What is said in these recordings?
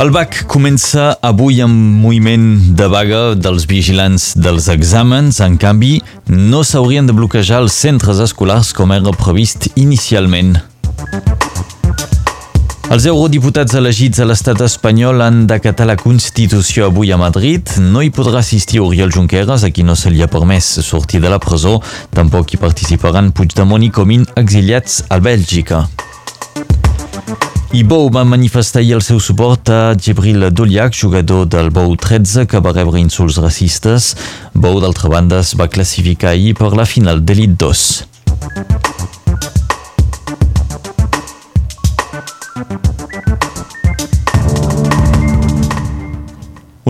El BAC comença avui amb moviment de vaga dels vigilants dels exàmens. En canvi, no s'haurien de bloquejar els centres escolars com era previst inicialment. Els eurodiputats elegits a l'estat espanyol han d'acatar la Constitució avui a Madrid. No hi podrà assistir Oriol Junqueras, a qui no se li ha permès sortir de la presó. Tampoc hi participaran Puigdemont i Comín, exiliats a Bèlgica. I Bou va manifestar ahir el seu suport a Gibril Doliak, jugador del Bou 13, que va rebre insults racistes. Bou, d'altra banda, es va classificar ahir per la final d'Elit 2.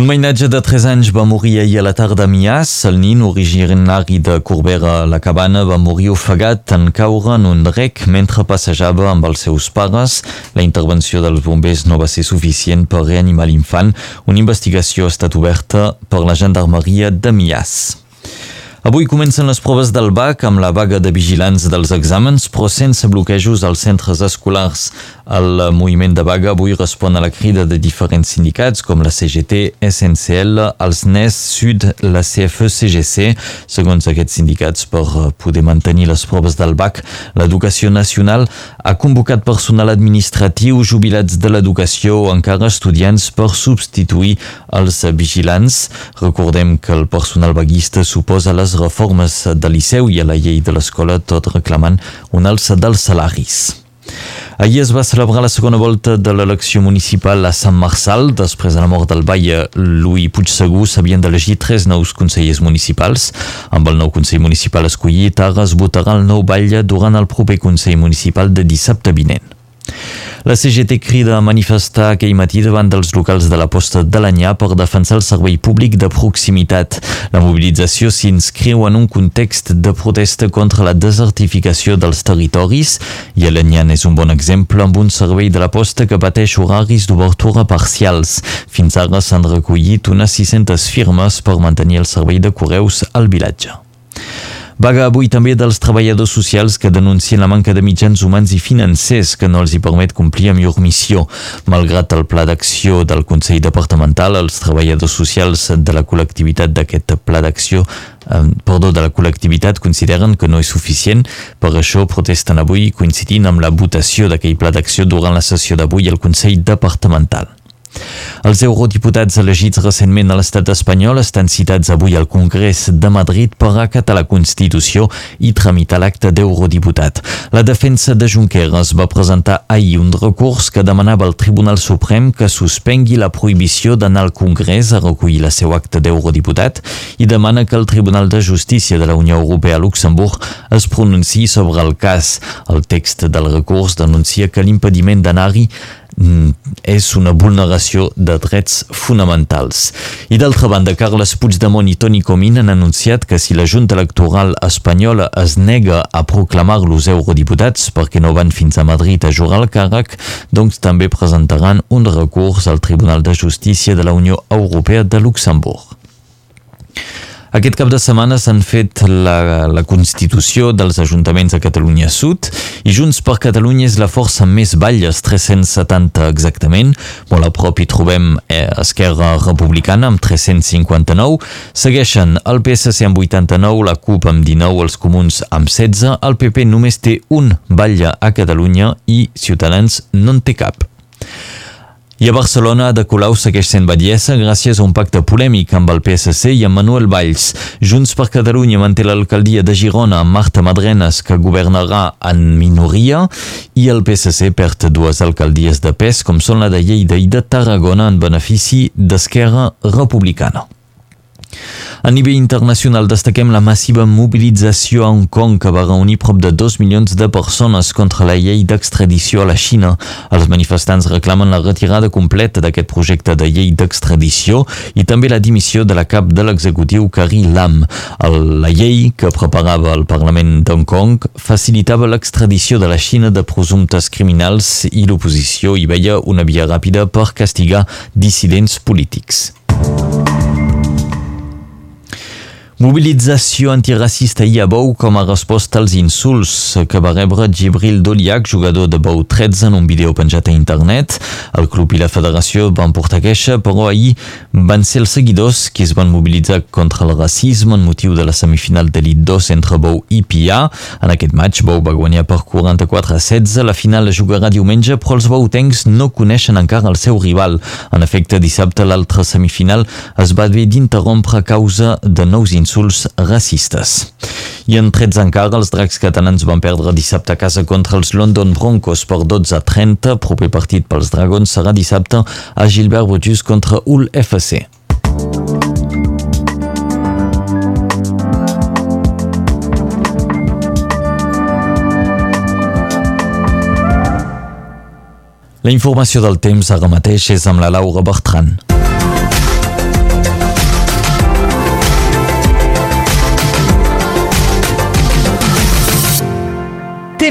Un mainatge de 3 anys va morir ahir a la tarda a Mias. El nin, originari de Corbera la Cabana, va morir ofegat en caure en un rec mentre passejava amb els seus pares. La intervenció dels bombers no va ser suficient per reanimar l'infant. Una investigació ha estat oberta per la gendarmeria de Mias. Avui comencen les proves del BAC amb la vaga de vigilants dels exàmens, però sense bloquejos als centres escolars. El moviment de vaga avui respon a la crida de diferents sindicats com la CGT, SNCL, els NES, Sud, la CFE-CGC. Segons aquests sindicats, per poder mantenir les proves del BAC, l'Educació Nacional ha convocat personal administratiu, jubilats de l'educació o encara estudiants per substituir els vigilants. Recordem que el personal vaguista suposa les les reformes del Liceu i a la llei de l'escola, tot reclamant un alça dels salaris. Ahir es va celebrar la segona volta de l'elecció municipal a Sant Marçal. Després de la mort del Baia, Louis Puigsegur s'havien d'elegir tres nous consellers municipals. Amb el nou consell municipal escollit, ara es votarà el nou Baia durant el proper consell municipal de dissabte vinent. La CGT crida a manifestar aquell matí davant dels locals de la posta de l'Anyà per defensar el servei públic de proximitat. La mobilització s'inscriu en un context de protesta contra la desertificació dels territoris i l'Anyà és un bon exemple amb un servei de la posta que pateix horaris d'obertura parcials. Fins ara s'han recollit unes 600 firmes per mantenir el servei de correus al vilatge. Vaga avui també dels treballadors socials que denuncien la manca de mitjans humans i financers que no els hi permet complir amb llur missió. Malgrat el pla d'acció del Consell Departamental, els treballadors socials de la col·lectivitat d'aquest pla d'acció eh, perdó, de la col·lectivitat consideren que no és suficient. Per això protesten avui coincidint amb la votació d'aquell pla d'acció durant la sessió d'avui al Consell Departamental. Els eurodiputats elegits recentment a l'estat espanyol estan citats avui al Congrés de Madrid per acatar la Constitució i tramitar l'acte d'eurodiputat. La defensa de Junqueras va presentar ahir un recurs que demanava al Tribunal Suprem que suspengui la prohibició d'anar al Congrés a recollir la seu acte d'eurodiputat i demana que el Tribunal de Justícia de la Unió Europea a Luxemburg es pronunciï sobre el cas. El text del recurs denuncia que l'impediment d'anar-hi és una vulneració de drets fonamentals. I d'altra banda, Carles Puigdemont i Toni Comín han anunciat que si la Junta Electoral espanyola es nega a proclamar-los eurodiputats perquè no van fins a Madrid a jugar al càrrec, doncs també presentaran un recurs al Tribunal de Justícia de la Unió Europea de Luxemburg. Aquest cap de setmana s'han fet la, la constitució dels ajuntaments de Catalunya Sud i Junts per Catalunya és la força més balles, 370 exactament. Molt a prop hi trobem eh, Esquerra Republicana amb 359. Segueixen el PSC amb 89, la CUP amb 19, els Comuns amb 16. El PP només té un batlle a Catalunya i Ciutadans no en té cap. I a Barcelona, de Colau segueix sent batllessa gràcies a un pacte polèmic amb el PSC i amb Manuel Valls. Junts per Catalunya manté l'alcaldia de Girona amb Marta Madrenes, que governarà en minoria, i el PSC perd dues alcaldies de pes, com són la de Lleida i de Tarragona, en benefici d'Esquerra Republicana. A nivell internacional destaquem la massiva mobilització a Hong Kong que va reunir prop de 2 milions de persones contra la llei d'extradició a la Xina. Els manifestants reclamen la retirada completa d'aquest projecte de llei d'extradició i també la dimissió de la cap de l'executiu Carrie Lam. La llei que preparava el Parlament d'Hong Kong facilitava l'extradició de la Xina de presumptes criminals i l'oposició hi veia una via ràpida per castigar dissidents polítics. Mobilització antiracista i a Bou com a resposta als insults que va rebre Gibril Doliac, jugador de Bou 13, en un vídeo penjat a internet. El club i la federació van portar queixa, però ahir van ser els seguidors que es van mobilitzar contra el racisme en motiu de la semifinal d'Elit 2 entre Bou i Pia. En aquest match, Bou va guanyar per 44 a 16. La final es jugarà diumenge, però els boutencs no coneixen encara el seu rival. En efecte, dissabte l'altra semifinal es va haver d'interrompre a causa de nous insults insults racistes. I en 13 encara, els dracs catalans van perdre dissabte a casa contra els London Broncos per 12 a 30. Proper partit pels Dragons serà dissabte a Gilbert Bojus contra Hull FC. La informació del temps ara mateix és amb la Laura Bertran.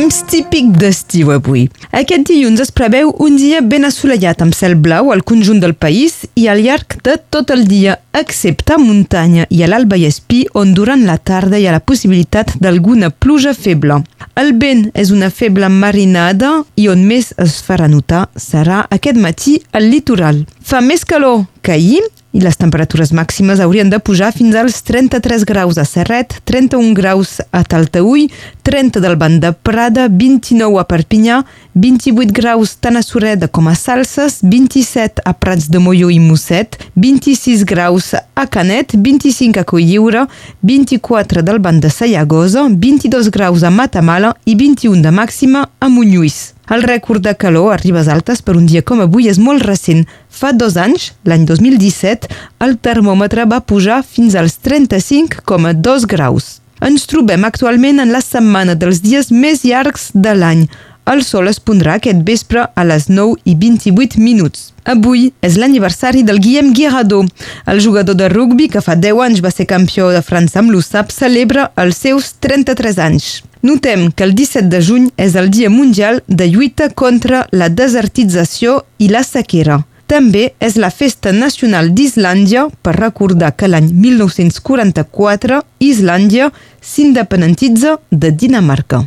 Temps típic d'estiu avui. Aquest dilluns es preveu un dia ben assolellat amb cel blau al conjunt del país i al llarg de tot el dia, excepte a muntanya i a l'Alba i Espí, on durant la tarda hi ha la possibilitat d'alguna pluja feble. El vent és una feble marinada i on més es farà notar serà aquest matí al litoral. Fa més calor que ahir i les temperatures màximes haurien de pujar fins als 33 graus a Serret, 31 graus a Taltaúi, 30 del Banc de Prada, 29 a Perpinyà, 28 graus tant a Sureda com a Salses, 27 a Prats de Molló i Mosset, 26 graus a Canet, 25 a Cotlliure, 24 del Banc de Sallagosa, 22 graus a Matamala i 21 de màxima a Monlluís. El rècord de calor a Ribes Altes per un dia com avui és molt recent. Fa dos anys, l'any 2017, el termòmetre va pujar fins als 35,2 graus. Ens trobem actualment en la setmana dels dies més llargs de l'any. El sol es pondrà aquest vespre a les 9 i 28 minuts. Avui és l'aniversari del Guillem Guirado. El jugador de rugbi que fa 10 anys va ser campió de França amb l'USAP celebra els seus 33 anys. Notem que el 17 de juny és el Dia Mundial de lluita contra la desertització i la sequera. També és la Festa Nacional d'Islàndia per recordar que l'any 1944 Islàndia s'independentitza de Dinamarca.